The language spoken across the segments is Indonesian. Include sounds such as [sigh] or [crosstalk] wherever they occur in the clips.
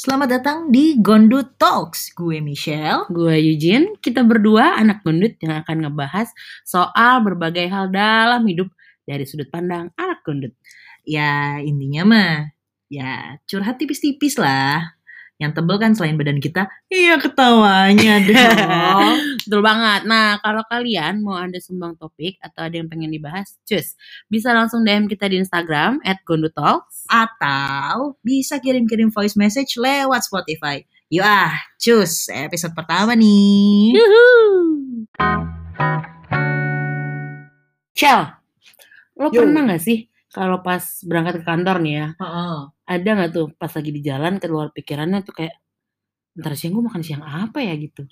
Selamat datang di Gondut Talks. Gue Michelle. Gue Eugene, kita berdua anak gondut yang akan ngebahas soal berbagai hal dalam hidup dari sudut pandang anak gondut. Ya intinya mah ya curhat tipis-tipis lah. Yang tebel kan selain badan kita, iya ketawanya dong. [laughs] Betul banget. Nah, kalau kalian mau ada sumbang topik atau ada yang pengen dibahas, cus, bisa langsung DM kita di Instagram at gondutalks. Atau bisa kirim-kirim voice message lewat Spotify. Yuk ah, cus, episode pertama nih. Yuhuu. Shell, lo Yo. pernah gak sih kalau pas berangkat ke kantor nih ya, Heeh. Ada nggak tuh pas lagi di jalan keluar pikirannya tuh kayak ntar siang gue makan siang apa ya gitu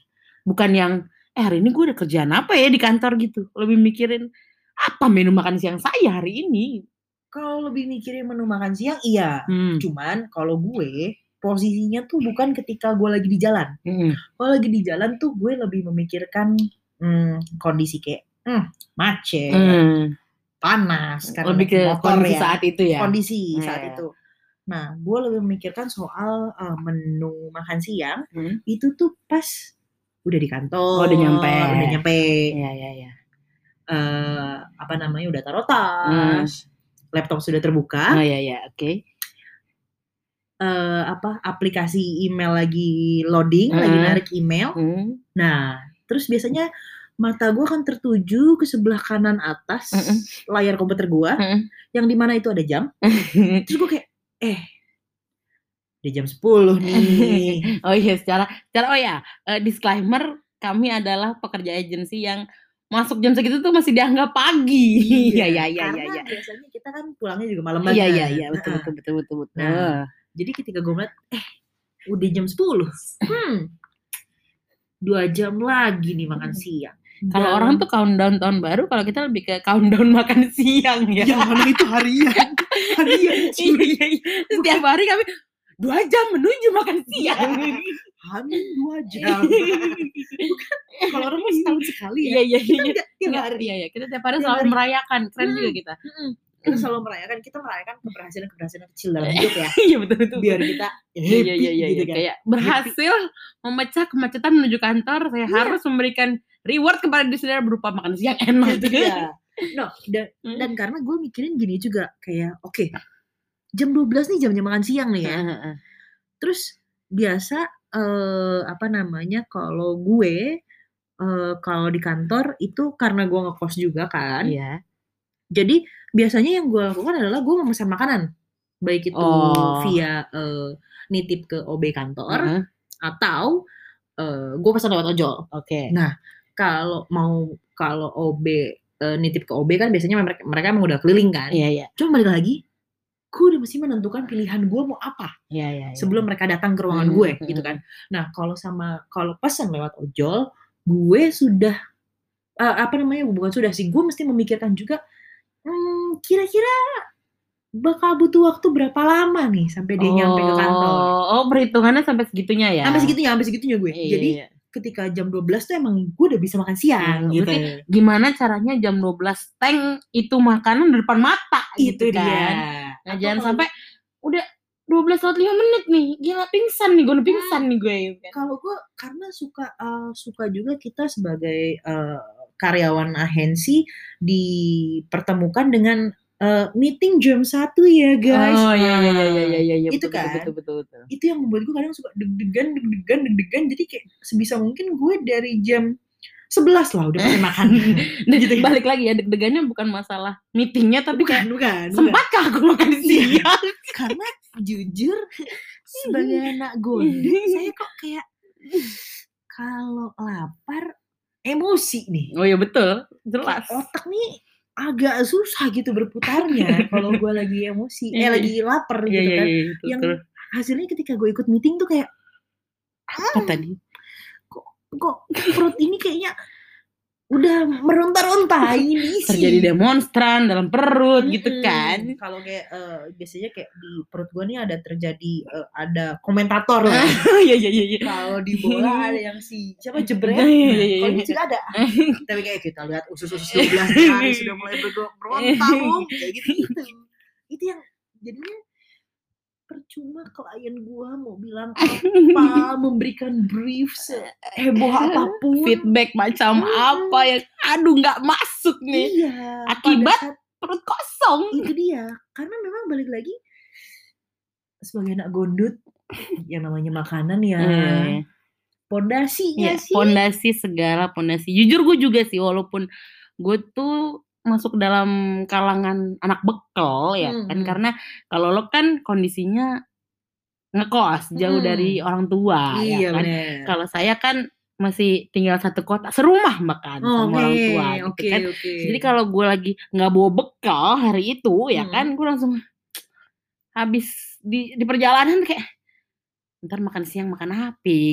bukan yang eh hari ini gue ada kerjaan apa ya di kantor gitu lebih mikirin apa menu makan siang saya hari ini Kalau lebih mikirin menu makan siang, iya. hmm. Cuman kalau gue posisinya tuh bukan ketika gue lagi di jalan. hmm. Kalau lagi di jalan tuh gue lebih memikirkan hmm, kondisi kayak hmm, macet, Hmm. panas karena lebih ke motor kondisi ya. saat itu ya Kondisi Iya, saat iya. itu. Nah, gue lebih memikirkan soal eh, menu makan siang Hmm. itu tuh pas udah di kantor, Oh, udah nyampe. udah nyampe, Iya iya iya eh, apa namanya udah taruh tas, laptop sudah terbuka, oh iya iya oke eh, apa aplikasi email lagi loading, lagi Hmm. narik email. Hmm. Nah, terus biasanya mata gue akan tertuju ke sebelah kanan atas Mm-mm. layar komputer gue, Mm-mm. yang di mana itu ada jam. [laughs] Terus gue kayak, eh, udah jam 10 [laughs] nih. oh iya secara secara oh ya eh, disclaimer kami adalah pekerja agensi yang masuk jam segitu tuh masih dianggap pagi iya iya [laughs] iya Karena iya iya biasanya kita kan pulangnya juga malam iya banget. iya iya betul Nah, betul betul betul betul Nah, Jadi ketika gue ngeliat, eh, udah jam 10. [laughs] Hmm, dua jam lagi nih makan siang. Kalau orang tuh countdown tahun baru kalau kita lebih ke countdown [laughs] makan siang ya yang mana itu harian. harian. [laughs] iya iya iya. setiap hari kami dua jam menuju makan siang [laughs] Hamil dua jam. Kalau orang mah setahun sekali iya ya. iya iya enggak tiap Iya, hari. iya, iya. Kita tiap hari selalu merayakan. Keren juga kita. Mm-mm. Kita selalu merayakan, kita merayakan keberhasilan-keberhasilan kecil dalam hidup ya. Iya, betul betul. Biar kita Iya, iya, iya, iya, gitu iya. kan. Kayak berhasil memecah kemacetan menuju kantor, saya Iya. harus memberikan reward kepada diri sendiri berupa makan siang enak. Itu dia. No, dan, Hmm. dan karena gue mikirin gini juga kayak oke jam 12 nih jamnya makan siang nih ya. Terus biasa eh apa namanya kalau gue eh kalau di kantor itu karena gue ngekos juga kan. Iya. Jadi biasanya yang gue lakukan adalah gue memesan makanan. Baik itu Oh. via eh, nitip ke OB kantor Heeh, atau eh gue pesan lewat ojol. Oke. Nah, kalau mau kalau OB eh, nitip ke OB kan biasanya mereka mereka emang udah keliling kan. Iya, iya. Cuma balik lagi, gue udah mesti menentukan pilihan gue mau apa Iya, iya. iya. sebelum mereka datang ke ruangan Hmm, gue hmm, gitu kan. Nah, kalau sama kalau pesan lewat ojol, gue sudah eh, apa namanya bukan sudah sih, gue mesti memikirkan juga hmm, kira-kira bakal butuh waktu berapa lama nih sampai dia nyampe ke kantor. Oh, oh, perhitungannya sampai segitunya ya. Sampai segitunya, sampai segitunya gue. Iya, Jadi iya. Ketika jam 12 tuh emang gue udah bisa makan siang Iya, gitu. berarti gimana caranya jam 12 tank itu makanan di depan mata Itu gitu dia. kan. Nah, Atau jangan sampai udah 12 lewat 5 menit nih. Gila pingsan nih, gue udah pingsan nih gue. kalau gue karena suka uh, suka juga kita sebagai uh, karyawan agensi dipertemukan dengan uh, meeting jam satu ya guys. Oh iya iya iya iya iya iya Itu betul, kan. betul betul betul. Itu yang membuat gue kadang suka deg-degan deg-degan deg-degan jadi kayak sebisa mungkin gue dari jam 11 lah udah pengen makan. [laughs] Dan Gitu balik lagi ya deg-degannya bukan masalah meetingnya tapi bukan, kayak bukan, sempatkah aku makan Iya. siang? [laughs] Karena jujur sebagai anak gondek [laughs] saya kok kayak kalau lapar emosi nih. Oh iya betul, jelas. otak nih agak susah gitu berputarnya [laughs] kalau gue lagi emosi eh Iya, lagi lapar Iya gitu iya kan. iya betul, yang hasilnya ketika gue ikut meeting tuh kayak Apa tadi? kok perut ini kayaknya udah meronta-ronta ini sih Terjadi demonstran dalam perut gitu Mm-mm. kan. kalau kayak eh, biasanya kayak di perut gue nih ada terjadi eh, ada komentator lah [laughs] Iya iya iya iya. kalau di bola ada yang si siapa jebret Iya, iya, nah, iya, kalau iya. ini juga ada [laughs] tapi kayak kita lihat usus-usus 12 hari sudah mulai Bung. [laughs] kayak gitu itu itu yang jadinya percuma klien gua mau bilang apa, [laughs] memberikan brief seheboh apa pun. Feedback macam Hmm. apa ya, aduh nggak masuk nih. Iya, Akibat saat perut kosong. itu dia, karena memang balik lagi sebagai anak gondut yang namanya makanan ya Eh, pondasinya ya, sih. pondasi segala pondasi. Jujur gue juga sih walaupun gue tuh masuk dalam kalangan anak bekal ya kan Mhm. karena kalau lo kan kondisinya ngekos jauh Mhm. dari orang tua Iya ya kan. Kalau saya kan masih tinggal satu kota, serumah bahkan sama Oke, orang tua gitu oke, kan. oke. Jadi kalau gue lagi nggak bawa bekal hari itu ya Hmm. kan, gue langsung habis di di perjalanan kayak ntar makan siang makan ya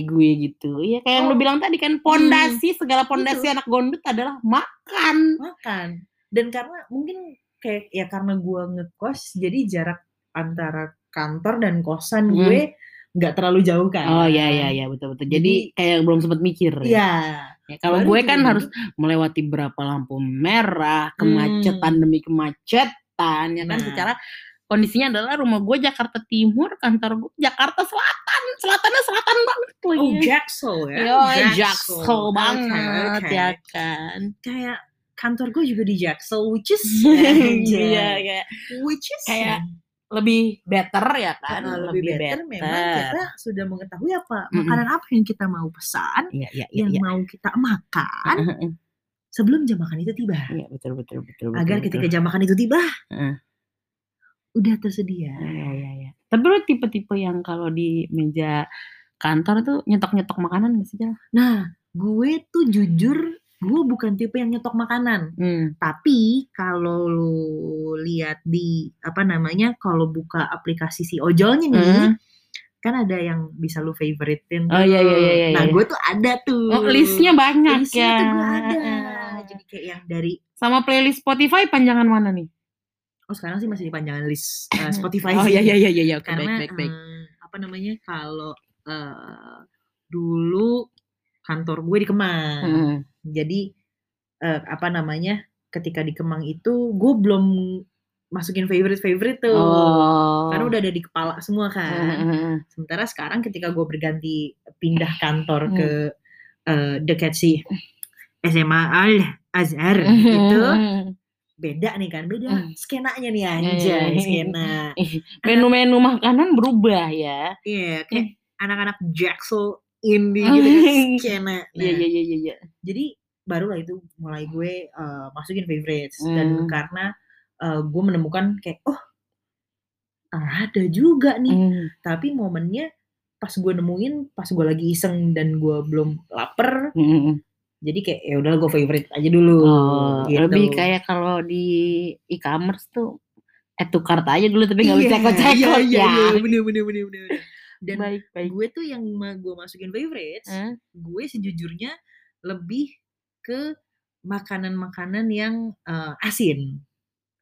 gue gitu. Iya kayak yang lu Oh. bilang tadi kan pondasi segala pondasi Itu. anak gondut adalah makan. makan dan karena mungkin kayak ya karena gua ngekos jadi jarak antara kantor dan kosan Hmm. gue nggak terlalu jauh kan Oh iya iya iya betul betul. Jadi, Jadi- kayak belum sempat mikir. ya. Iya. Ya, kalau gue kan gitu. harus melewati berapa lampu merah, Hmm. kemacetan demi kemacetan, ya kan Nah. secara kondisinya adalah rumah gue Jakarta Timur, kantor gue Jakarta Selatan, selatannya selatan banget lagi. Oh, Jaksel ya. Yo, Jaksel Oke, banget oke. ya kan. Kayak kantor gue juga di Jaksel, which is [laughs] Iya, kayak which is Kayak lebih better ya kan, uh, lebih, better, memang kita sudah mengetahui apa makanan apa yang kita mau pesan, Iya, iya, iya, yang iya. mau kita makan sebelum jam makan itu tiba. Iya, betul betul betul. Agar betul, ketika betul. jam makan itu tiba, Heeh. udah tersedia. Iya, iya, iya. Tapi lu tipe-tipe yang kalau di meja kantor tuh nyetok-nyetok makanan gak sih? Nah, gue tuh jujur, gue bukan tipe yang nyetok makanan. Hmm. Tapi kalau lu lihat di apa namanya, kalau buka aplikasi si ojolnya nih, Hmm. kan ada yang bisa lu favoritin Oh, iya, iya, iya, iya, Nah, iya. gue tuh ada tuh. Oh, listnya banyak Listnya ya. tuh gue ada. Jadi kayak yang dari Sama playlist Spotify panjangan mana nih? oh sekarang sih masih di panjangan list uh, Spotify Oh sih. iya iya iya iya iya. oke Karena baik baik baik. eh, apa namanya kalau eh, dulu kantor gue di Kemang. Heeh. Jadi eh, apa namanya ketika di Kemang itu gue belum masukin favorite favorite tuh. Oh. Karena udah ada di kepala semua kan. Sementara sekarang ketika gue berganti pindah kantor Hmm. ke eh, dekat si SMA Al Azhar Hmm. itu beda nih kan, beda Hmm. skenanya nih iya, anjay, iya. skena. Menu-menu makanan berubah ya. Iya, kayak anak-anak Jaksel indie [laughs] gitu kan skena. Iya iya iya iya. iya. jadi barulah itu mulai gue eh, masukin favorites dan Hmm. karena eh, gue menemukan kayak oh ada juga nih Hmm. tapi momennya pas gue nemuin pas gue lagi iseng dan gue belum lapar Hmm. jadi kayak ya udah gue favorite aja dulu Oh, gitu. lebih kayak kalau di e-commerce tuh add to cart aja dulu tapi nggak bisa Iya, cekot-cekot iya, iya, ya. iya, bener bener bener bener dan baik baik. gue tuh yang gue masukin favorites Hah? gue sejujurnya lebih ke makanan-makanan yang eh, asin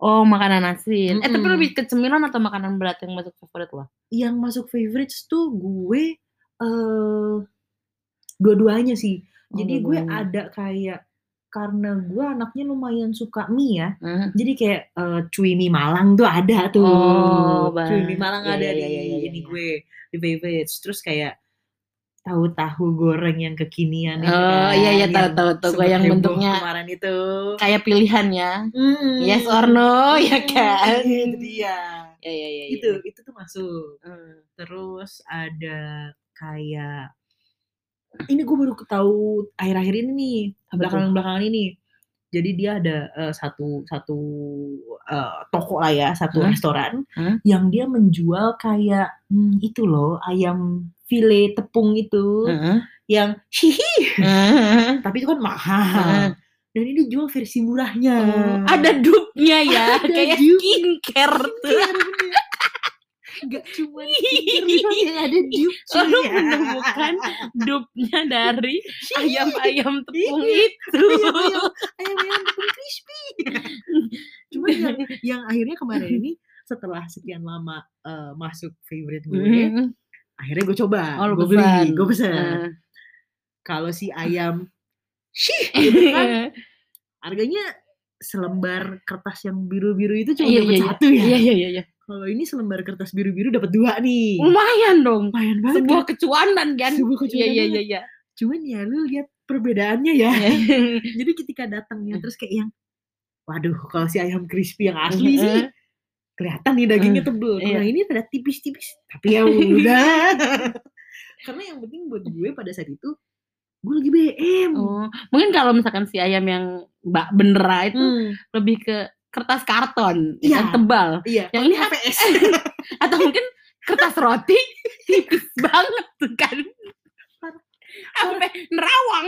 Oh makanan asin. Eh tapi lebih ke cemilan atau makanan berat yang masuk favorit lo? yang masuk favorites tuh gue eh dua-duanya sih. Oh, Jadi gue ada kayak karena gue anaknya lumayan suka mie ya. Hah? Jadi kayak eh, cuy mie Malang tuh ada tuh. Oh, cuy mie Malang Iya, ada iya, di iya, iya, iya, ini iya. gue di favorites. Terus kayak tahu-tahu goreng yang kekinian itu Oh, kan, iya, iya, yang tahu-tahu sempet yang heboh bentuknya kemarin itu. Kayak pilihan ya. Mm. Yes or no, ya Mm, kan? [laughs] Itu dia. Ya ya ya. Itu itu tuh masuk. Hmm. terus ada kayak ini gue baru tahu akhir-akhir ini nih belakangan-belakangan ini jadi dia ada eh, satu satu eh, toko lah ya satu Hah? restoran Hah? yang dia menjual kayak hmm, itu loh ayam file tepung itu Heeh. yang hihi Heeh. tapi itu kan mahal Heeh. dan ini jual versi murahnya Oh, ada dupnya ya, Ada kayak skincare tuh. Gak cuma yang ada dupe Oh, lu menemukan dupnya dari ayam-ayam tepung Iya, itu. ayam-ayam tepung crispy. [laughs] Cuma yang, yang akhirnya kemarin ini setelah sekian lama eh, masuk favorite gue, Hmm. akhirnya gue coba, Oh, gue beli, pesan. gue pesen. Eh. Kalau si ayam shih [laughs] gitu kan, harganya selembar kertas yang biru-biru itu cuma Iya, dapat iya, iya. satu ya. Iya iya iya iya. Kalau ini selembar kertas biru-biru dapat dua nih. Lumayan dong. Lumayan banget. Sebuah kan? kecuanan kan. Sebuah Iya kecuanan iya banget. iya iya. Cuman ya lu lihat perbedaannya ya. [laughs] Jadi ketika datangnya terus kayak yang waduh kalau si ayam crispy yang asli sih kelihatan nih dagingnya tebel. Kalau iya. yang ini ada tipis-tipis. Tapi ya udah. [laughs] Karena yang penting buat gue pada saat itu gue lagi BM. Oh, mungkin kalau misalkan si ayam yang mbak bendera itu Hmm, lebih ke kertas karton Iya. yang tebal iya. yang ini HPS. [laughs] atau mungkin kertas roti [laughs] tipis banget tuh kan sampai nerawang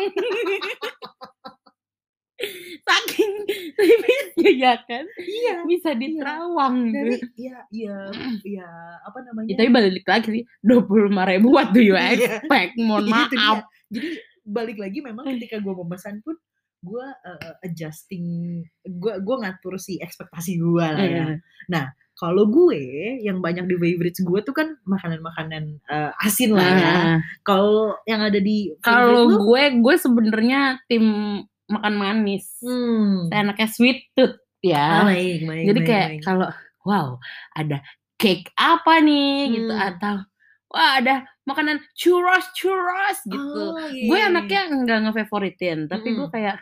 saking tipisnya ya kan iya. bisa diterawang Dari gitu. ya ya ya apa namanya? Ya, tapi balik lagi sih dua puluh lima ribu what do you Iya. expect mohon Iya, maaf. Jadi balik lagi memang ketika gue memesan pun gue uh, adjusting gue gue ngatur si ekspektasi gue lah ya. Eh, Kalau gue yang banyak di favorites gue tuh kan makanan-makanan uh, asin lah ya. nah, Kalau yang ada di kalau gue gue sebenarnya tim makan manis hmm. Saya anaknya sweet tooth ya Ah, baik, baik, Jadi baik, kayak kalau wow ada cake apa nih gitu Hmm. atau wah ada makanan churros churros gitu. Oh, iya, Gue iya, anaknya nggak ngefavoritin, tapi gue Mm-mm. kayak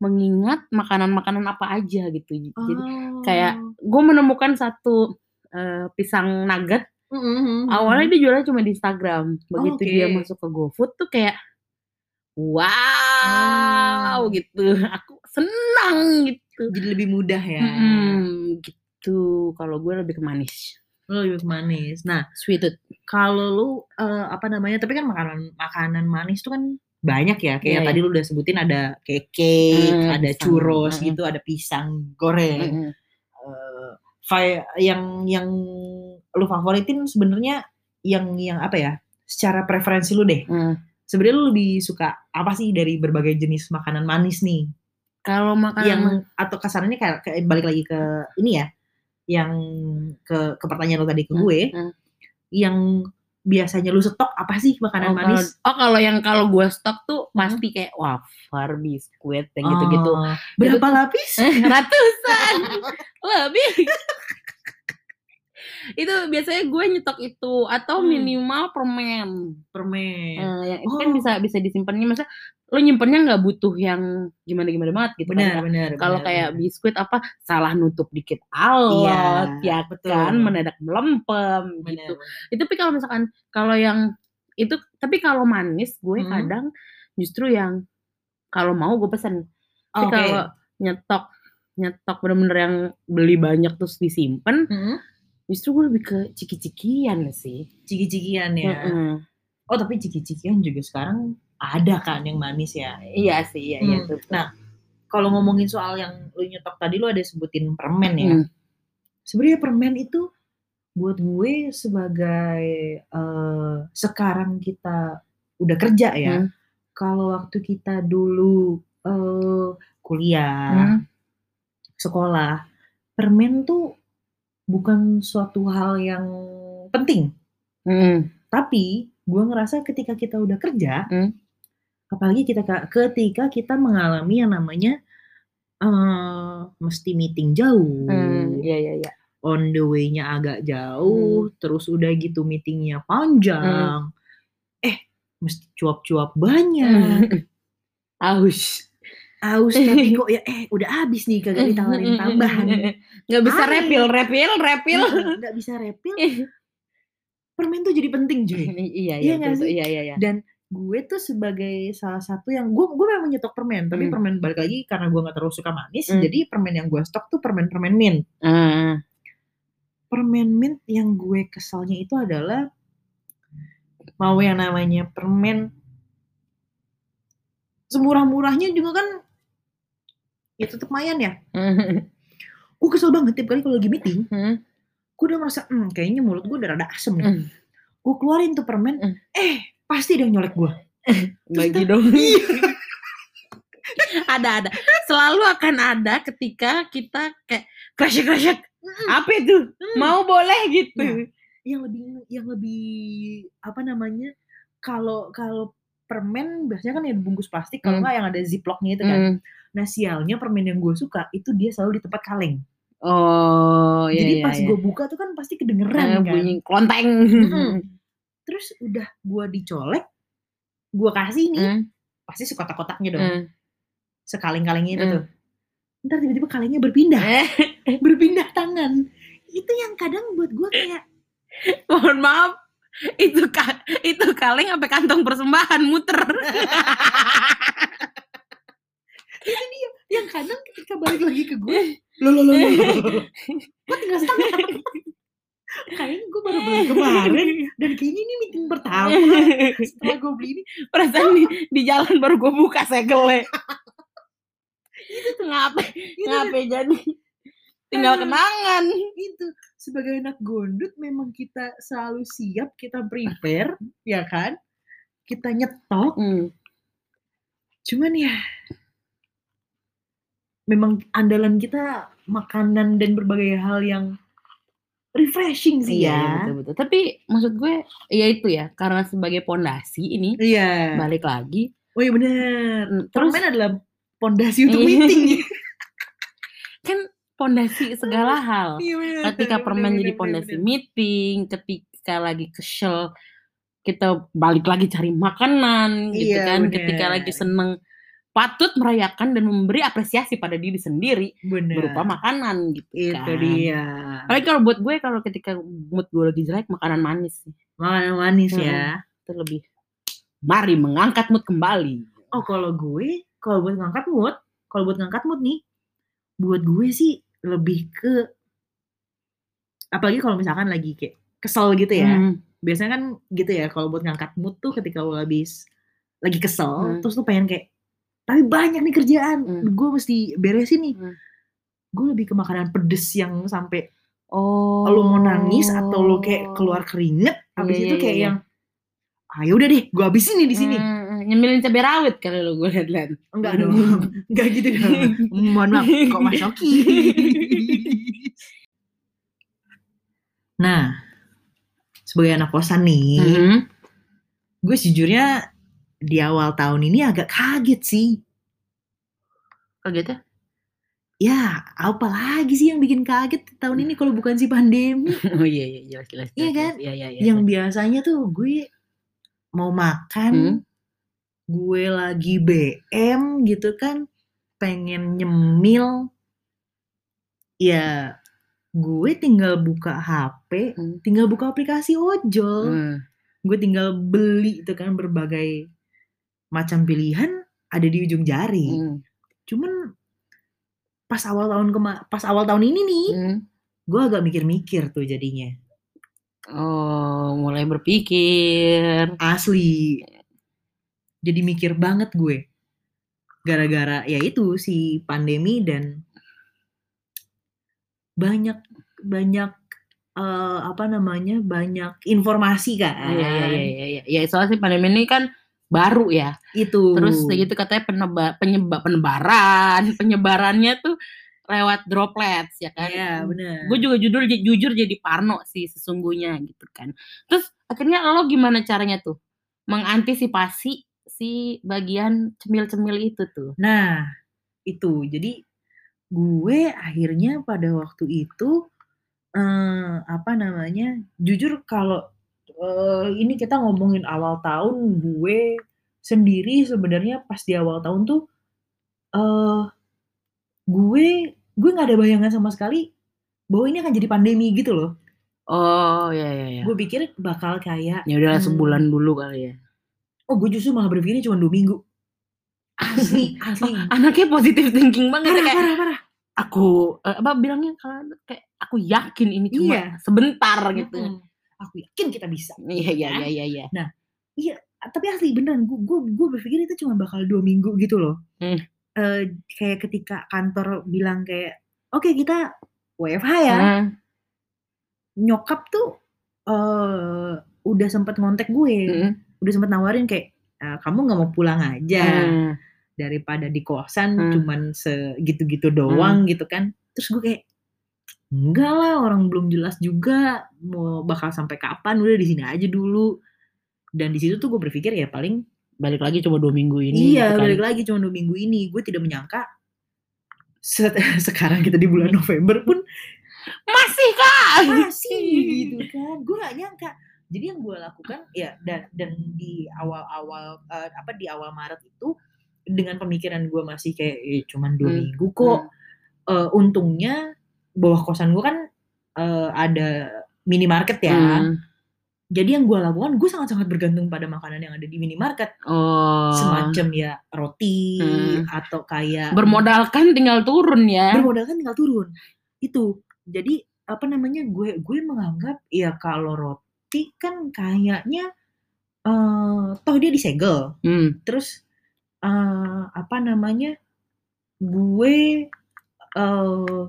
mengingat makanan-makanan apa aja gitu. Jadi Oh. kayak gue menemukan satu eh, pisang nugget. Mm-mm. Awalnya dia jualnya cuma di Instagram. Begitu oke. dia masuk ke GoFood tuh kayak wow Oh. gitu. [laughs] Aku senang gitu. jadi lebih mudah ya. Mm-mm, gitu. Kalau gue lebih ke manis. Lo lebih manis. Nah, Sweet kalau lu eh, apa namanya tapi kan makanan makanan manis tuh kan banyak ya kayak Iya, tadi lu udah sebutin ada kayak cake Hmm, ada pisang, churros mm. gitu ada pisang goreng Mm-mm. Eh, fa- yang yang lu favoritin sebenarnya yang yang apa ya secara preferensi lu deh Mm. sebenarnya lu lebih suka apa sih dari berbagai jenis makanan manis nih Kalau makanan yang atau kasarannya kayak, kayak balik lagi ke ini ya yang ke ke pertanyaan lu tadi ke Hmm, gue hmm. yang biasanya lu stok apa sih makanan oh, kalau, manis oh kalau yang kalau gue stok tuh Hmm. pasti kayak wafer, biskuit, yang gitu-gitu. Oh, berapa Itu tuh- lapis? [laughs] Ratusan lebih. itu biasanya gue nyetok itu atau Hmm. minimal permen. Permen. Yang itu kan Oh. bisa bisa disimpannya masa lo nyimpennya nggak butuh yang gimana gimana banget gitu kan, benar, Kak. benar. Kalau kayak biskuit apa salah nutup dikit alot Iya, ya betul. kan mendadak melempem gitu. itu tapi kalau misalkan kalau yang itu tapi kalau manis gue Hmm. kadang justru yang kalau mau gue pesen tapi Oke. kalau nyetok nyetok bener-bener yang beli banyak terus disimpan Hmm, justru gue lebih ke ciki-cikian sih Ciki-cikian ya. Mm-mm. Oh, tapi ciki-cikian juga sekarang ada kan yang manis ya. iya sih iya iya Hmm. tuh Nah, kalau ngomongin soal yang lu nyetok tadi lu ada sebutin permen ya. Hmm. Sebenarnya permen itu buat gue sebagai eh, sekarang kita udah kerja ya. Hmm. Kalau waktu kita dulu eh, kuliah, Hmm. sekolah, permen tuh bukan suatu hal yang penting. Mm. Tapi gue ngerasa ketika kita udah kerja, Hmm. Apalagi kita ketika kita mengalami yang namanya eh mesti meeting jauh, Hmm. iya iya iya. On the way-nya agak jauh, terus udah gitu meetingnya panjang, eh mesti cuap-cuap banyak, [laughs] aus. Aus [laughs] tapi kok ya eh udah habis nih kagak ditawarin tambahan, [laughs] nggak bisa Aneh. refill refill refill nggak bisa refill, permen tuh jadi penting cuy. iya Iya iya iya iya iya. Dan gue tuh sebagai salah satu yang gue gue memang nyetok permen, tapi Hmm. permen balik lagi karena gue nggak terlalu suka manis, Hmm. jadi permen yang gue stok tuh permen-permen mint. Ah. Permen mint yang gue kesalnya itu adalah mau yang namanya permen semurah-murahnya juga kan ya tetap mayan ya. Gue kesel banget tiap kali kalau lagi meeting, Hmm. gue udah merasa, hmm, kayaknya mulut gue udah rada asem nih. Hmm. Gue keluarin tuh permen, Hmm. eh pasti dia nyolek gue. [laughs] bagi dong Iya. [laughs] ada ada selalu akan ada ketika kita kayak crash crash apa itu mau boleh gitu Nah, yang lebih yang lebih apa namanya kalau kalau permen biasanya kan yang dibungkus plastik kalau Hmm. nggak yang ada ziplocknya itu kan Hmm. nah sialnya permen yang gue suka itu dia selalu di tempat kaleng Oh, iya Jadi iya pas iya. gue buka tuh kan pasti Eh, kedengeran kan. bunyi klonteng. Mm-mm. [laughs] Terus udah gue dicolek, gue kasih nih, Hmm, pasti sekotak-kotaknya dong. hmm. Sekaleng-kalengnya itu Hmm. tuh. Ntar tiba-tiba kalengnya berpindah, Eh, berpindah tangan. Itu yang kadang buat gue kayak, [laughs] mohon maaf. Itu ka- itu kaleng sampai kantong persembahan muter. [laughs] itu dia. Yang kadang ketika balik lagi ke gue, loh, loh, loh, loh. Kok [laughs] tinggal setengah? Kayaknya gue baru beli kemarin dan kayaknya ini meeting pertama. [laughs] Setelah gue beli ini. Perasaan di, di jalan baru gue buka segelnya. [laughs] Ngapain? Gitu ngapain jadi? Tinggal kenangan. itu sebagai anak gondut memang kita selalu siap kita prepare ya kan? Kita nyetok. Hmm. cuman ya memang andalan kita makanan dan berbagai hal yang refreshing sih Iya, ya betul betul. Tapi maksud gue ya itu ya karena sebagai pondasi ini iya balik lagi. oh iya bener Hmm, Terus permen adalah pondasi untuk Iya. meeting [laughs] kan pondasi segala [laughs] hal. Iya, bener, Ketika bener, permen bener, jadi pondasi meeting, ketika lagi kesel kita balik lagi cari makanan gitu Iya, kan. bener. Ketika lagi seneng patut merayakan dan memberi apresiasi pada diri sendiri bener berupa makanan gitu itu kan. dia Apalagi kalau buat gue kalau ketika mood gue lagi jelek makanan manis sih. makanan manis Hmm. ya Itu lebih mari mengangkat mood kembali. Oh kalau gue, kalau buat ngangkat mood, kalau buat ngangkat mood nih, buat gue sih lebih ke, apalagi kalau misalkan lagi kayak kesel gitu ya. Hmm. Biasanya kan gitu ya, kalau buat ngangkat mood tuh ketika lo habis lagi kesel, Hmm. terus lo pengen kayak, tapi banyak nih kerjaan, Hmm. gue mesti beresin nih. Hmm. Gue lebih ke makanan pedes yang sampai Oh. lo mau nangis atau lo kayak keluar keringet, habis Iya, itu iya, kayak iya. yang, ayo udah deh, gue habisin nih di sini. Hmm, nyemilin cabai rawit kali lo gue liat-liat. Enggak dong, [laughs] enggak gitu dong. [laughs] Mohon maaf, kok Mas Oki. [laughs] nah, sebagai anak kosan nih, Mhm. gue sejujurnya di awal tahun ini agak kaget sih. Kaget ya? Ya, apa lagi sih yang bikin kaget tahun ini kalau bukan si pandemi? [laughs] Oh iya iya jelas jelas. Iya kan? Iya iya iya. yang biasanya tuh gue mau makan, Hmm. gue lagi BM gitu kan, pengen nyemil, ya gue tinggal buka HP, Hmm. tinggal buka aplikasi ojol, Hmm. gue tinggal beli itu kan berbagai macam pilihan ada di ujung jari. Hmm. Cuman pas awal tahun kema pas awal tahun ini nih, Hmm. gue agak mikir-mikir tuh jadinya. Oh, mulai berpikir. Asli. Jadi mikir banget gue. Gara-gara ya itu si pandemi dan banyak banyak eh, apa namanya? banyak informasi kan. Iya iya iya iya. iya. Ya soalnya sih pandemi ini kan baru ya. Itu. Terus gitu katanya peneba, penyebab penebaran, [laughs] penyebarannya tuh lewat droplets ya kan. Iya, benar. Gue juga jujur jujur jadi parno sih sesungguhnya gitu kan. Terus akhirnya lo gimana caranya tuh mengantisipasi si bagian cemil-cemil itu tuh? Nah, itu. Jadi gue akhirnya pada waktu itu eh apa namanya? Jujur kalau eh, ini kita ngomongin awal tahun, gue sendiri sebenarnya pas di awal tahun tuh eh gue gue nggak ada bayangan sama sekali bahwa ini akan jadi pandemi gitu loh. Oh iya iya iya. Gue pikir bakal kayak Ya udahlah hmm, sebulan dulu kali ya. Oh, gue justru malah berpikirnya cuma dua minggu. Asli, [laughs] asli. Anaknya positif thinking banget ya, Parah, kayak parah, parah. aku eh, apa bilangnya kayak aku yakin ini cuma Iya. sebentar gitu. Mm-mm. Aku yakin kita bisa. Iya iya Kan? iya iya iya. Iya, tapi asli beneran gue gue gue berpikir itu cuma bakal dua minggu gitu loh. Hmm. Eh, kayak ketika kantor bilang kayak, oke kita WFH ya. Nah, Nyokap tuh eh udah sempet ngontek gue, mm, udah sempet nawarin kayak "Eh, kamu nggak mau pulang aja mm. daripada di kosan Hmm. cuman segitu-gitu doang gitu kan. Terus gue kayak enggak lah orang belum jelas juga mau bakal sampai kapan udah di sini aja dulu. Dan di situ tuh gue berpikir ya paling balik lagi cuma dua minggu ini. iya gitu kan. balik lagi cuma dua minggu ini gue tidak menyangka se- [laughs] sekarang kita di bulan November pun Masih kak? masih gitu kan gue gak nyangka jadi yang gue lakukan ya dan dan di awal-awal eh, apa di awal Maret itu dengan pemikiran gue masih kayak eh, cuman dua Hmm, minggu kok Eh, untungnya bawah kosan gue kan eh, ada minimarket ya Hmm. jadi yang gue lakukan gue sangat-sangat bergantung pada makanan yang ada di minimarket Oh. semacam ya roti Hmm. atau kayak Bermodalkan tinggal turun ya. bermodalkan tinggal turun itu jadi apa namanya gue gue menganggap ya kalau roti kan kayaknya eh toh dia disegel Hmm. terus eh apa namanya gue eh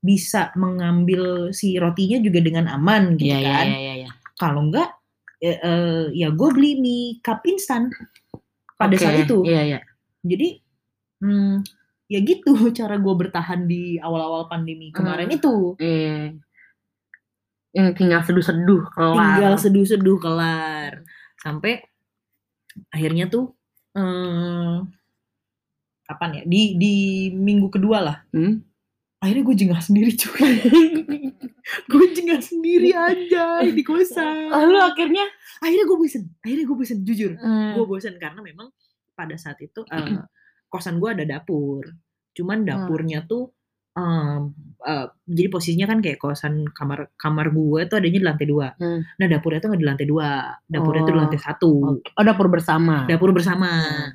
bisa mengambil si rotinya juga dengan aman gitu Iya iya kan iya iya. iya. kalau enggak ya, eh, ya gue beli mie cup instan pada Oke, saat itu Iya iya. jadi hmm, ya gitu [laughs] cara gue bertahan di awal-awal pandemi kemarin Hmm. itu Iya. Yang tinggal seduh-seduh kelar. tinggal seduh-seduh kelar sampai akhirnya tuh eh, kapan ya di di minggu kedua lah Hmm? Akhirnya gue jengah sendiri cuy. [laughs] Gue jengah sendiri aja di kosan. Lalu akhirnya? Akhirnya gue bosen akhirnya gue bosen jujur. Hmm, gue bosen karena memang pada saat itu eh, kosan gue ada dapur. Cuman dapurnya tuh em, eh, jadi posisinya kan kayak kosan kamar kamar gue tuh adanya di lantai dua. Hmm. nah dapurnya tuh nggak di lantai dua dapurnya tuh di Oh. lantai satu. Oh dapur bersama. dapur bersama. Hmm.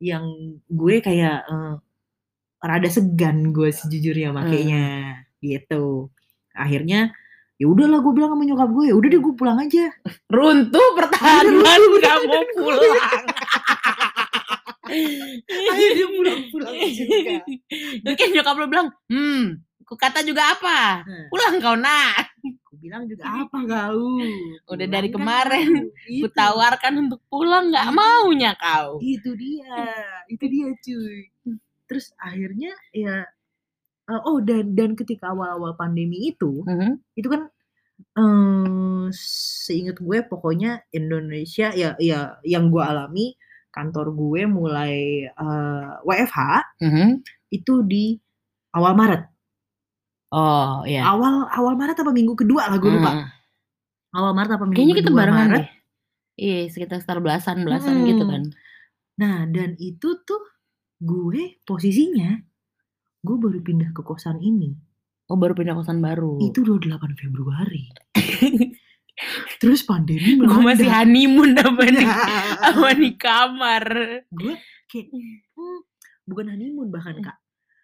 yang gue kayak eh, rada segan gue sejujurnya makanya gitu akhirnya ya udahlah gue bilang sama nyokap gue ya udah deh gue pulang aja [laughs] Runtuh pertahanan nggak mau pulang. [laughs] akhirnya pulang-pulang juga Terus kan nyokap lo bilang, hmm, ku kata juga apa? Nah, Pulang kau nak. Aku bilang juga apa kau? Udah Pulang dari kan kemarin kau. Ku Itu. tawarkan untuk pulang nggak Itu. maunya kau. Itu dia, itu dia cuy. Terus akhirnya ya eh, oh dan dan ketika awal-awal pandemi itu, Mhm. itu kan eh seingat gue pokoknya Indonesia ya ya yang gue alami kantor gue mulai eh, WFH Mhm. itu di awal Maret. Oh iya. Awal awal Maret apa minggu kedua lah gue lupa. Hmm. Awal Maret apa minggu Kayaknya kita barengan Maret. deh. Iya, sekitar sekitar belasan belasan Hmm. gitu kan. Nah, dan itu tuh gue posisinya gue baru pindah ke kosan ini. Oh baru pindah kosan baru. Itu 28 Februari. [laughs] Terus pandemi gue masih honeymoon apa nih? Sama di kamar. gue kayak hmm, bukan honeymoon bahkan kak.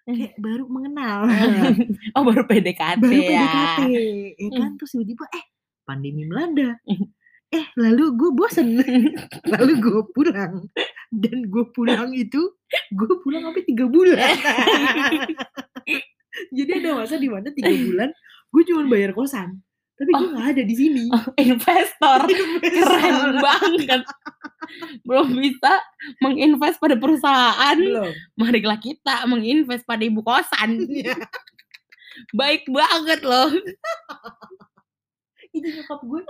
Hmm. Kayak baru mengenal. [laughs] oh baru PDKT baru ya. PDKT. Ya kan terus tiba-tiba eh pandemi melanda. Eh lalu gue bosen. [laughs] lalu gue pulang. Dan gue pulang itu gue pulang sampai tiga bulan. [laughs] Jadi ada masa di mana tiga [laughs] bulan gue cuma bayar kosan, tapi gue Oh. nggak ada di sini. Oh, investor keren banget. Belum bisa menginvest pada perusahaan. Belum. Marilah kita menginvest pada ibu kosan. Baik banget loh. Itu nyokap gue,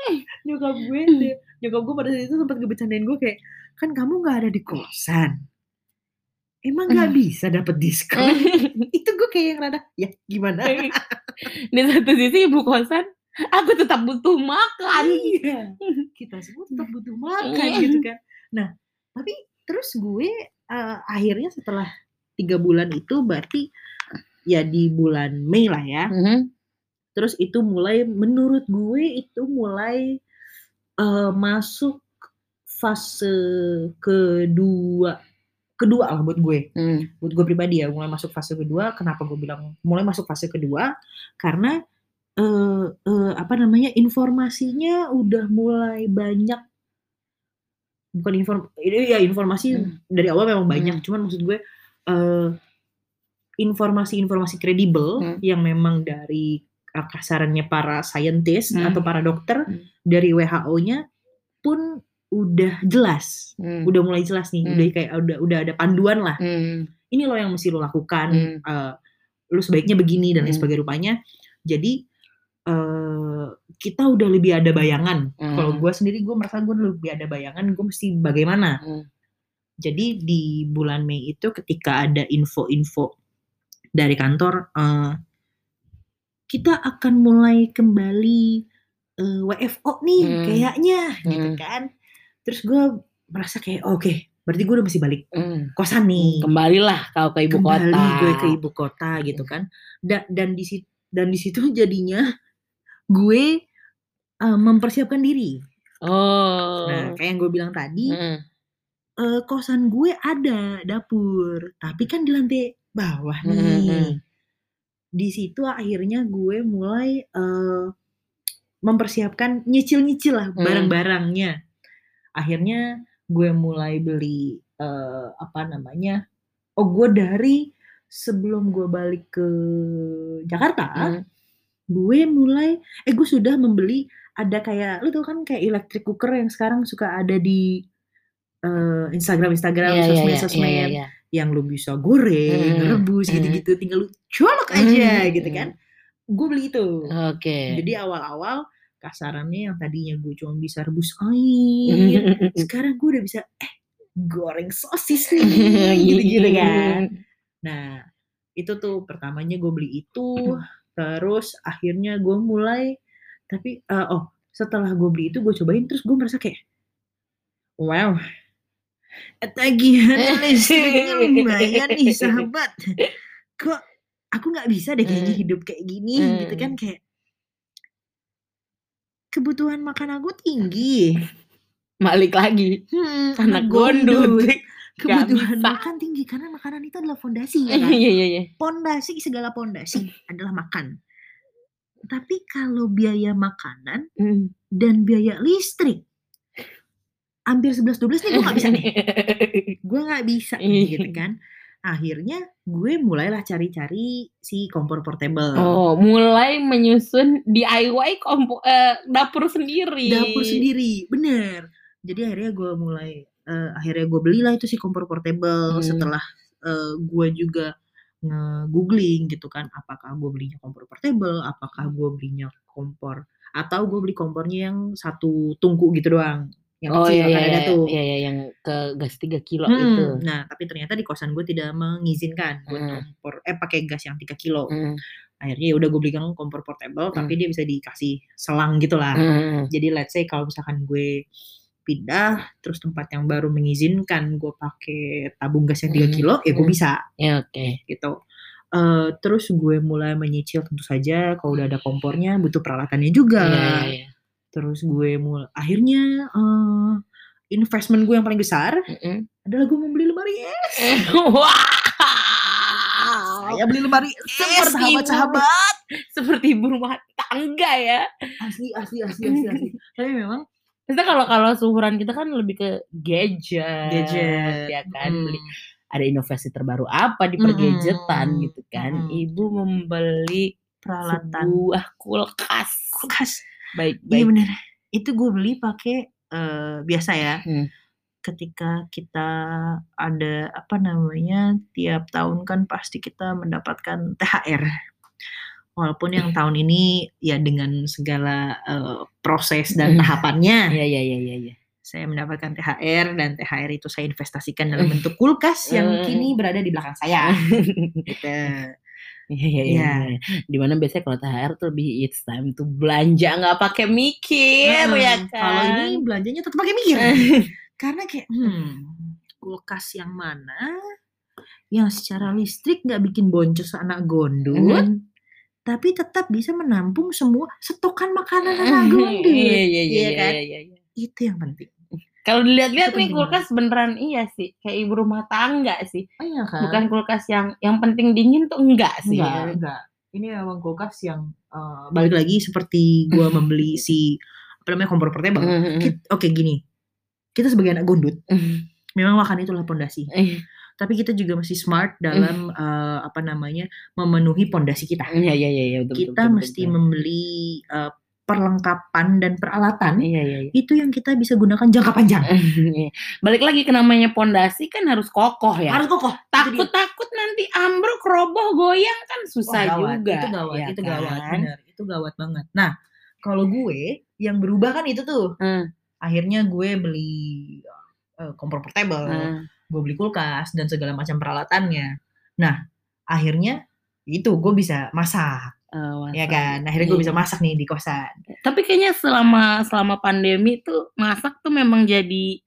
nyokap gue, deh- nyokap gue pada saat itu sempat ngebecandain gue kayak, kan kamu nggak ada di kosan, emang nggak bisa dapet diskon? [laughs] itu gue kayak yang rada, ya gimana? Di satu sisi ibu kosan, aku tetap butuh makan. Iya, [laughs] kita semua tetap butuh makan Iya. gitu kan. Nah, tapi terus gue eh, akhirnya setelah tiga bulan itu berarti ya di bulan Mei lah ya. Mhm. Terus itu mulai menurut gue itu mulai eh, masuk fase kedua kedua lah buat gue Hmm. buat gue pribadi ya mulai masuk fase kedua kenapa gue bilang mulai masuk fase kedua karena eh eh, apa namanya informasinya udah mulai banyak bukan inform ini ya informasi Hmm. dari awal memang banyak Hmm. cuman maksud gue eh informasi-informasi kredibel Hmm. yang memang dari kasarannya para scientist Hmm. atau para dokter Hmm. dari WHO-nya pun udah jelas Hmm. udah mulai jelas nih Hmm. udah kayak udah udah ada panduan lah Hmm. ini loh yang mesti lo lakukan Hmm. eh, lu sebaiknya begini dan lain Hmm. sebagainya rupanya jadi eh, kita udah lebih ada bayangan Hmm. kalau gue sendiri gue merasa gue lebih ada bayangan gue mesti bagaimana Hmm. jadi di bulan Mei itu ketika ada info-info dari kantor, eee kita akan mulai kembali, eee, WFO nih Mhm. kayaknya gitu Mhm. kan. Terus gue merasa kayak, "Oke, berarti gue udah mesti balik Mmm. kosan nih." Kembalilah kau ke ibu Kembali kota. gue ke ibu kota gitu kan. Da dan di dan di situ jadinya gue, eee, mempersiapkan diri. Oh. Nah, kayak yang gue bilang tadi, Mhm. eee, kosan gue ada dapur, tapi kan di lantai bawah Mhm mhm. Di situ akhirnya gue mulai, eee, mempersiapkan nyicil-nyicil lah Mmm. barang-barangnya. Akhirnya gue mulai beli, eee, apa namanya, oh gue dari sebelum gue balik ke Jakarta, Mmm. gue mulai eh gue sudah membeli ada kayak lu tahu kan kayak electric cooker yang sekarang suka ada di, eee, Instagram-Instagram, Iya iya iya iya sosmed-sosmed, iya. Yang lu bisa goreng, Mhm rebus, mhm. gitu-gitu, tinggal lu colok aja Mhm gitu kan. Gue beli itu. Oke. Jadi awal-awal kasarannya yang tadinya gue cuma bisa rebus air, [laughs] sekarang gue udah bisa, eh goreng sosis [laughs] nih, gitu-gitu kan. Nah, itu tuh pertamanya gue beli itu, terus akhirnya gue mulai tapi, eee, oh setelah gue beli itu gue cobain terus gue merasa kayak, wow, tagihan [laughs] listriknya [laughs] lumayan nih sahabat. Kok aku nggak bisa deh kayaknya Mmm. hidup kayak gini gitu kan, kayak kebutuhan makan aku tinggi. Balik lagi, Hmm, anak gondut. Kebutuhan makan tinggi karena makanan itu adalah fondasi ya [laughs] kan. Iya iya iya. Pondasi segala pondasi adalah makan. Tapi kalau biaya makanan Mmm. dan biaya listrik hampir 11, 12 nih gue nggak bisa nih. [laughs] Gue nggak bisa nih gitu kan. Akhirnya gue mulailah cari-cari si kompor portable. Oh, mulai menyusun DIY kompo eee, dapur sendiri. Dapur sendiri, bener. Jadi akhirnya gue mulai, eee, akhirnya gue belilah itu si kompor portable Mmm. setelah, eee, gue juga nge-googling gitu kan, apakah gue belinya kompor portable, apakah gue belinya kompor atau gue beli kompornya yang satu tungku gitu doang, yang Oh, kecil iya iya kan ada iya. tuh. Iya iya, yang ke gas 3 kilo itu. Mhm, nah tapi ternyata di kosan gue tidak mengizinkan buat Mhm. kompor eh pakai gas yang 3 kilo. Mhm. Akhirnya ya udah gue belikan kompor portable tapi Mmm. dia bisa dikasih selang gitulah. Mhm mhm. Jadi let's say kalau misalkan gue pindah, terus tempat yang baru mengizinkan gue pakai tabung gas yang 3 Mhm kilo, ya gue mhm. bisa Ya oke. gitu. Eee, terus gue mulai menyicil tentu saja kalau udah ada kompornya butuh peralatannya juga. Iya iya iya. Terus gue mul akhirnya, eee, investment gue yang paling besar Mhm. adalah gue membeli lemari es. [laughs] Wow. Saya beli lemari es, sahabat-sahabat. seperti ibu rumah tangga ya. Asli asli asli asli asli. [laughs] Tapi memang Maksudnya kalau kalau seumuran kita kan lebih ke gadget, gadget, ya kan, beli mhm. ada inovasi terbaru apa di Mhm pergadgetan gitu kan. mhm. Ibu membeli Peralatan sebuah kulkas. kulkas. Baik Iya baik. bener. Itu gue beli pakai, eee, biasa ya, Hmm. ketika kita ada apa namanya, tiap tahun kan pasti kita mendapatkan THR. Walaupun yang tahun ini ya dengan segala, eee, proses dan tahapannya, Iya iya iya iya iya. saya mendapatkan THR dan THR itu saya investasikan dalam bentuk kulkas yang kini berada di belakang saya. [laughs] Gitu. Iya iya iya. Iya. Di mana biasanya kalau THR tuh lebih it's time to belanja nggak pakai mikir Heeh, ya kalau kan. ini belanjanya tetap pakai mikir. [laughs] Karena kayak, hmm, kulkas yang mana yang secara listrik nggak bikin boncos anak gondut, Mhm. tapi tetap bisa menampung semua stokan makanan anak gondut. Iya iya iya Iya iya kan? iya iya, iya. Itu yang penting. Kalau dilihat-lihat nih kulkas beneran iya sih, kayak ibu rumah tangga sih. Oh iya kan? Bukan kulkas yang yang penting dingin tuh enggak sih. Enggak, enggak. Ini memang kulkas yang eh, balik lagi seperti gua membeli [laughs] si apa namanya kompor portable. Mhm. Kit- Oke gini, kita sebagai anak gondut, Mhm. memang makan itulah pondasi. Iya Tapi kita juga masih smart dalam eh, apa namanya memenuhi pondasi kita. iya iya iya, iya, betul, Kita betul, mesti betul. membeli eh, perlengkapan dan peralatan Iya iya iya. itu yang kita bisa gunakan jangka panjang. [laughs] Iya. Balik lagi ke namanya pondasi kan harus kokoh ya. Harus kokoh. itu dia. Takut-takut nanti ambruk, roboh, goyang kan susah gawat. juga. Itu gawat, ya itu gawat, kan? bener. Itu gawat banget. Nah, kalau gue yang berubah kan itu tuh. Hmm. Akhirnya gue beli eh, kompor portable, Hmm. gue beli kulkas dan segala macam peralatannya. Nah, akhirnya itu gue bisa masak, Oh, ya kan. Akhirnya gue Iya. bisa masak nih di kosan. Tapi kayaknya selama selama pandemi tuh masak tuh memang jadi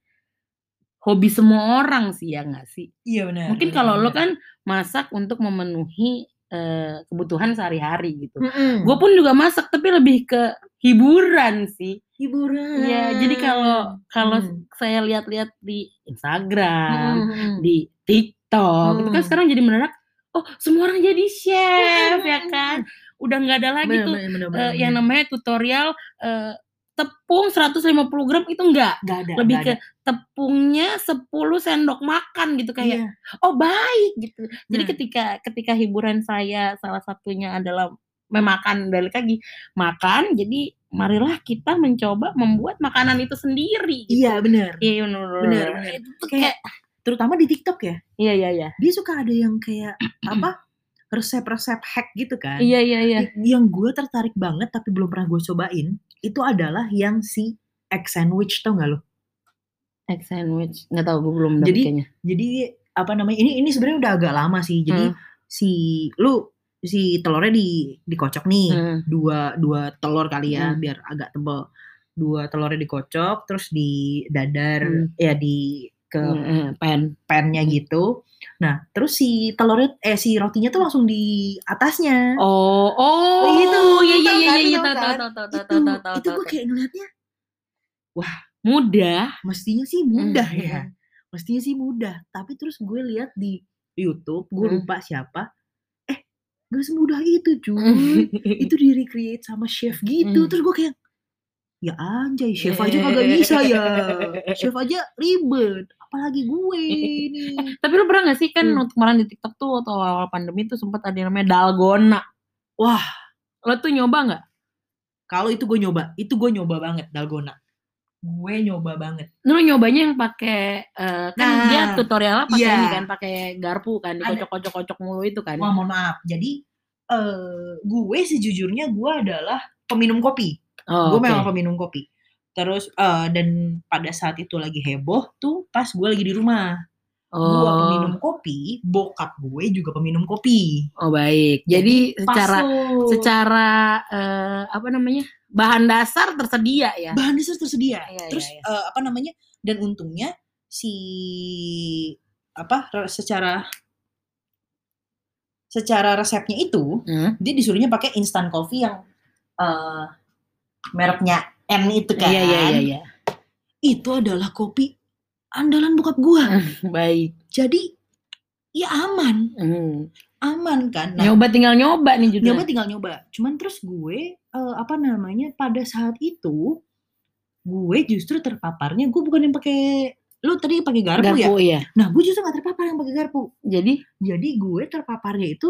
hobi semua orang sih ya nggak sih? Iya benar. Mungkin kalau lo kan masak untuk memenuhi eh, kebutuhan sehari-hari gitu. Gue pun juga masak tapi lebih ke hiburan sih. hiburan. Iya, jadi kalau kalau Hmm. saya lihat-lihat di Instagram, Hmm. di TikTok, itu kan Hmm. sekarang jadi mendadak, oh semua orang jadi chef ya kan? Udah nggak ada lagi Bener, tuh bener, bener, eh, bener, yang namanya tutorial eh, tepung 150 gram itu enggak. Nggak ada, Lebih nggak ke ada. tepungnya 10 sendok makan gitu kayak, Iya. oh baik gitu. Jadi Nah. ketika ketika hiburan saya salah satunya adalah memakan balik lagi makan, jadi marilah kita mencoba membuat makanan itu sendiri. Gitu. Iya benar. Iya bener Bener, bener. Itu kayak, terutama di TikTok ya. iya iya iya. Dia suka ada yang kayak [clears throat] apa? Resep-resep hack gitu kan. Iya iya iya. Yang gue tertarik banget tapi belum pernah gue cobain itu adalah yang si egg sandwich tau gak lo? Egg sandwich nggak tahu gue belum Jadi kayaknya. jadi apa namanya ini ini sebenarnya udah agak lama sih. Jadi Hmm. si lu si telurnya di dikocok nih Hmm. dua dua telur kali ya Hmm. biar agak tebal. Dua telurnya dikocok terus di dadar Hmm. ya di ke Hmm, hmm, pen. pannya gitu. Nah, terus si telurnya eh si rotinya tuh langsung di atasnya. Oh, oh, Itu, iya iya iya kan, iya lu tahu tahu tahu kan? tahu tahu itu tahu gue kayak ngeliatnya mudah. mestinya sih mudah ya. Mestinya sih mudah. Tapi terus gue lihat di YouTube, gue lupa siapa. Eh, gak semudah itu cuy. [laughs] itu di recreate sama chef gitu. Hmm. Terus gue kayak ya anjay, chef aja [laughs] kagak bisa ya. Chef aja ribet. Apalagi gue nih. [laughs] Tapi lu pernah gak sih kan Hmm. kemarin di TikTok tuh waktu awal pandemi tuh sempat ada yang namanya dalgona. Wah, Lo tuh nyoba nggak? kalau itu gue nyoba, itu gue nyoba banget dalgona. Gue nyoba banget. Lu nyobanya yang pakai eh, kan Nah, dia tutorialnya pakai iya. ini kan pakai garpu kan dikocok-kocok-kocok mulu itu kan. Wah, mohon maaf. Jadi eh gue sejujurnya gue adalah peminum kopi. Oh, gue oke. memang peminum kopi. Terus eh dan pada saat itu lagi heboh tuh pas gue lagi di rumah. Gue Oh, peminum kopi, bokap gue juga peminum kopi. oh baik. Jadi Pas secara tuh. secara eh, apa namanya bahan dasar tersedia ya. bahan dasar tersedia. Iya, Terus iya, eh, apa namanya? Dan untungnya si apa secara secara resepnya itu Hmm? dia disuruhnya pakai instant coffee yang eh mereknya N itu kan. Iya iya iya iya. Itu adalah kopi andalan bokap gua. Baik. Jadi ya aman, Hmm. aman kan. Nah, Nyoba tinggal nyoba nih juga. nyoba tinggal nyoba. Cuman terus gue eh, apa namanya pada saat itu gue justru terpaparnya gue bukan yang pakai lu tadi pakai garpu, ya. Garpu iya. Nah, gue justru gak terpapar yang pakai garpu. Jadi Jadi gue terpaparnya itu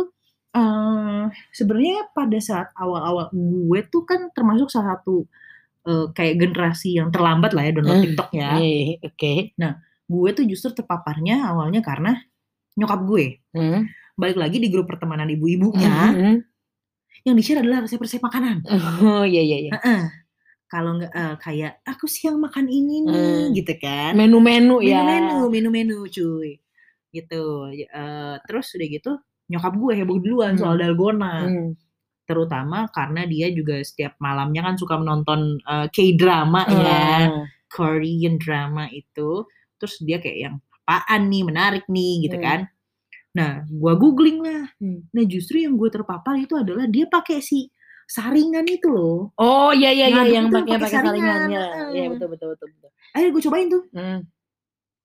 eh sebenarnya pada saat awal-awal gue tuh kan termasuk salah satu eh, kayak generasi yang terlambat lah ya download Hmm, TikTok ya. eh, oke. Gue tuh justru terpaparnya awalnya karena nyokap gue. Hmm. Balik lagi di grup pertemanan ibu-ibunya Hmm. yang di-share adalah resep-resep makanan. Oh iya iya iya. Heeh. Kalau nggak eh, kayak aku siang makan ini nih Hmm. gitu kan. Menu-menu ya. Menu-menu, menu-menu cuy. Gitu. Eh, terus udah gitu nyokap gue heboh duluan Hmm. soal dalgona. Hmm. Terutama karena dia juga setiap malamnya kan suka menonton eh, K-drama ya. Ah. Korean drama itu. Terus dia kayak yang apaan nih menarik nih gitu Hmm. kan. Nah, gua googling lah. Hmm. Nah, justru yang gue terpapar itu adalah dia pakai si saringan itu loh. Oh iya iya iya yang itu pakai pakai saringan saringan, ya. heeh. Iya betul betul betul betul. Akhirnya gue cobain tuh. Hmm.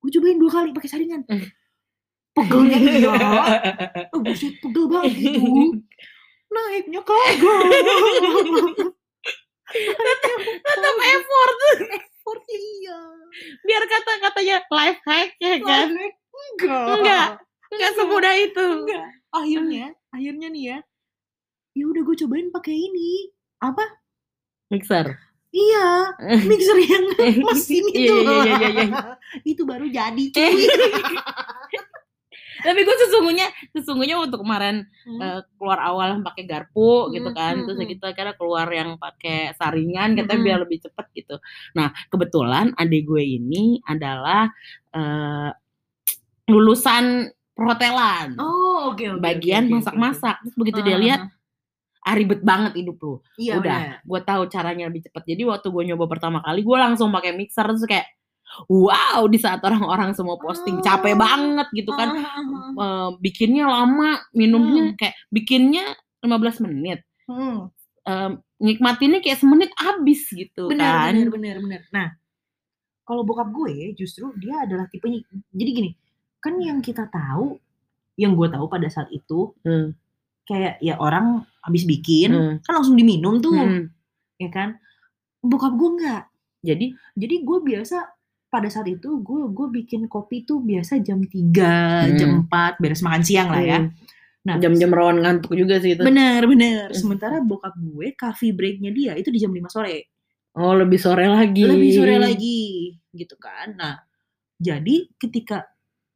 Gue cobain dua kali pakai saringan. Hmm. Pegelnya iya. [laughs] Oh, buset, pegel banget gitu. [laughs] Naiknya kagak. Tetap effort Effort iya. biar kata-katanya life hack ya kan. Enggak. Enggak. Enggak semudah itu. Enggak. Akhirnya, akhirnya nih ya. Ya udah gue cobain pakai ini. Apa? Mixer. Iya, [laughs] mixer yang [laughs] mesin Iya, itu. iya, iya, iya, iya. [laughs] itu baru jadi cuy. Tapi gue sesungguhnya sesungguhnya untuk kemarin Hmm. eh, keluar awal pakai garpu gitu Hmm, kan hmm, terus hmm. kita kira keluar yang pakai saringan katanya Hmm. biar lebih cepet gitu nah kebetulan adik gue ini adalah eh, lulusan perhotelan. Oh, oke oke. bagian oke, oke, masak-masak. Terus begitu oke. dia Ah, lihat, ah, ah ribet banget hidup lu. Iya Udah, gue tahu caranya lebih cepat. Jadi waktu gue nyoba pertama kali, gue langsung pakai mixer terus kayak wow di saat orang-orang semua posting capek Oh. banget gitu kan. Ah, ah, ah, ah. Eh, bikinnya lama, minumnya Hmm. kayak bikinnya 15 menit. Hmm. Em, nikmatinnya kayak semenit habis gitu Benar, kan. benar, benar, benar. Nah, kalau bokap gue justru dia adalah tipenya. Jadi gini, kan yang kita tahu, yang gue tahu pada saat itu Hmm, kayak ya orang habis bikin hmm, kan langsung diminum tuh, hmm. ya kan? Bokap gue enggak. Jadi Jadi gue biasa pada saat itu gue gue bikin kopi tuh biasa jam 3, Hmm. jam 4 beres makan siang lah ya. hmm, Nah, jam-jam rawan ngantuk juga sih itu. benar benar. Hmm. Sementara bokap gue coffee breaknya dia itu di jam 5 sore. Oh lebih sore lagi. lebih sore lagi gitu kan nah jadi ketika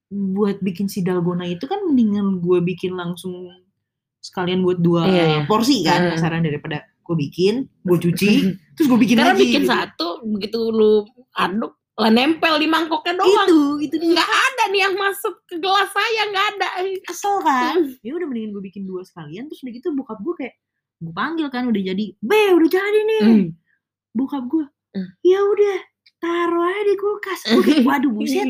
buat bikin si dalgona itu kan mendingan gue bikin langsung sekalian buat dua Iya, iya. porsi kan Hmm. kasaran daripada gue bikin gue cuci [laughs] terus gue bikin Karena lagi bikin gitu. satu begitu lu aduk lah nempel di mangkoknya doang. itu itu dia Nggak ada nih yang masuk ke gelas saya nggak ada. kesel kan ya udah mendingan gue bikin dua sekalian terus udah gitu bokap gue kayak gue panggil kan udah jadi be udah jadi nih Hmm. bokap gue Hmm. ya udah taruh aja di kulkas kayak, waduh buset [laughs]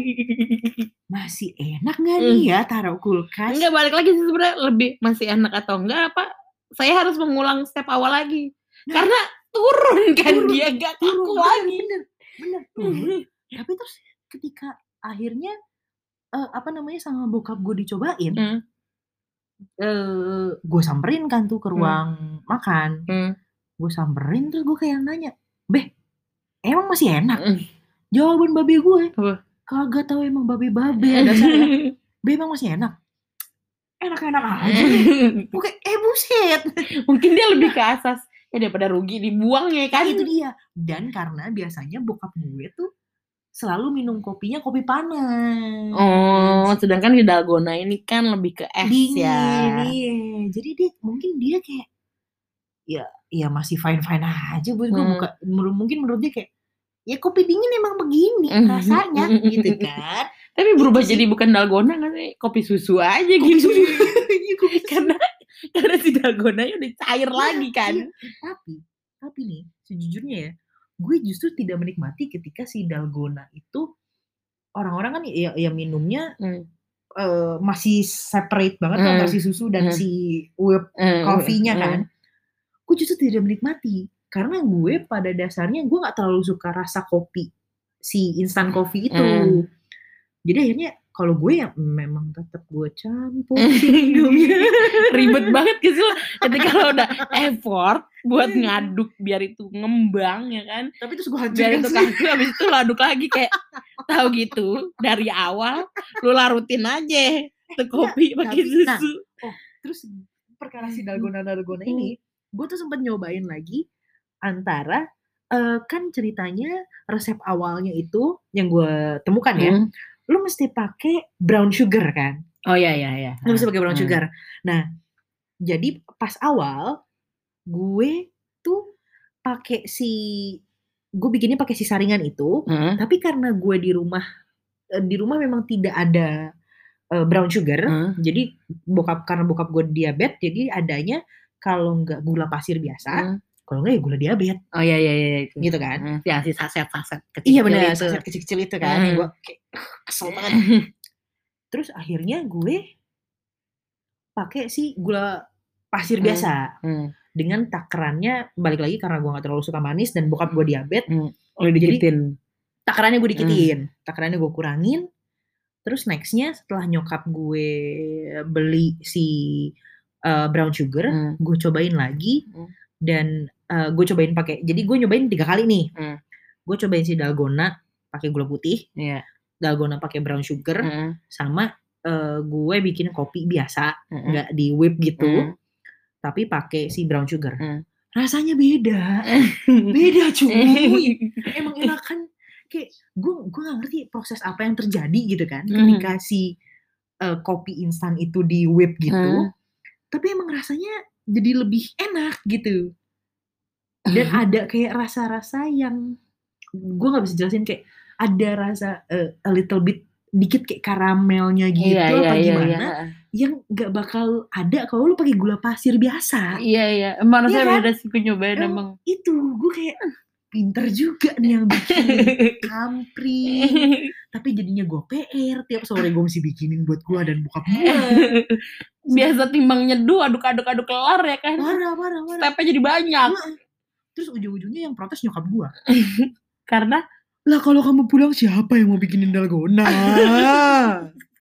masih enak nggak nih ya taruh kulkas Enggak balik lagi sih sebenarnya lebih masih enak atau enggak apa? Saya harus mengulang step awal lagi. Nah. Karena turun kan Turun, dia gak turun kaku lagi. bener bener turun tapi terus ketika akhirnya eh, apa namanya sama bokap gue dicobain Hmm, eh gue samperin kan tuh ke ruang makan. Hmm, gue samperin terus gue kayak nanya beh emang masih enak? Hmm. jawaban babe gue Apa? kagak tahu emang babe [laughs] babe. Ya. Dasarnya be emang masih enak? Enak-enak [laughs] aja. Oke, eh buset. Mungkin dia lebih ke asas ya daripada rugi dibuang ya kan. itu dia. Dan karena biasanya bokap gue tuh selalu minum kopinya kopi panas Oh, sedangkan di dalgona ini kan lebih ke es dingin ya. iya jadi dia mungkin dia kayak ya ya masih fine fine aja buat gue Hmm. buka menurut- mungkin menurut dia kayak ya kopi dingin emang begini Mhm, rasanya mhm, gitu kan Tapi berubah jadi bukan dalgona kan sih? Kopi susu aja Kopi gitu. susu. [laughs] Iya, kopi susu. karena karena si dalgonanya udah cair lagi kan. Iya, tapi tapi nih sejujurnya ya gue justru tidak menikmati ketika si dalgona itu orang-orang kan ya, ya minumnya Hmm. eh, masih separate banget Hmm. antara si susu dan Hmm. si whip Eh, coffee-nya eh, kan gue justru tidak menikmati karena gue pada dasarnya gue nggak terlalu suka rasa kopi si instan coffee itu Hmm. jadi akhirnya kalau gue ya memang tetap gue campur [laughs] ribet banget gitu sih lo? Ketika lo udah [laughs] effort buat ngaduk biar itu ngembang ya kan? Tapi terus gue biar hancurin itu kaku habis itu lo aduk lagi kayak tahu gitu dari awal lo larutin aja tuh kopi pakai nah, susu. terus perkara si dalgona dalgona ini gue tuh sempat nyobain lagi antara eh, kan ceritanya resep awalnya itu yang gue temukan ya Hmm. Lu mesti pakai brown sugar kan oh ya ya ya lu mesti pakai brown Hmm. sugar nah jadi pas awal gue tuh pakai si gue bikinnya pakai si saringan itu Hmm. tapi karena gue di rumah eh, di rumah memang tidak ada eh, brown sugar Hmm. jadi bokap karena bokap gue diabetes jadi adanya kalau nggak gula pasir biasa Hmm. Kalau nggak ya gula diabetes oh ya ya ya itu gitu kan Hmm, ya si saset saset kecil iya benar saset kecil-kecil itu kan Hmm. gue kayak "Ah, kesel banget [laughs] terus akhirnya gue pakai si gula pasir Hmm. biasa Hmm. dengan takarannya balik lagi karena gue nggak terlalu suka manis dan bokap gue diabetes oh didikitin takarannya gue Hmm. dikitin takarannya gue kurangin terus nextnya setelah nyokap gue beli si uh, brown sugar Hmm. gue cobain lagi Hmm. dan uh, gue cobain pakai jadi gue nyobain tiga kali nih Hmm. gue cobain si dalgona pakai gula putih Iya. dalgona pakai brown sugar Hmm. sama uh, gue bikin kopi biasa Hmm. nggak di whip gitu Hmm. tapi pakai si brown sugar Hmm. rasanya beda [laughs] beda cuy [laughs] emang enakan kayak gue gue gak ngerti proses apa yang terjadi gitu kan Mhm. ketika si uh, kopi instan itu di whip gitu Hmm. tapi emang rasanya jadi lebih enak gitu dan ada kayak rasa-rasa yang gue nggak bisa jelasin kayak ada rasa uh, a little bit dikit kayak karamelnya gitu Iya iya apa iya gimana, iya, heeh. yang nggak bakal ada kalau lu pakai gula pasir biasa. Iya iya, emang Iya rasanya kan? beda sih, gue nyobain Emang emang. itu, gue kayak, "Eh, pinter juga nih yang bikin, [laughs] kampring." [laughs] Tapi jadinya gue PR, tiap sore gue mesti bikinin buat gue dan bokap gue. [laughs] Biasa timbang nyeduh, aduk-aduk-aduk kelar ya kan. Parah parah parah. Stepnya jadi banyak. Terus ujung-ujungnya yang protes nyokap gue. [laughs] Karena Lah kalau kamu pulang siapa yang mau bikinin dalgona? [laughs]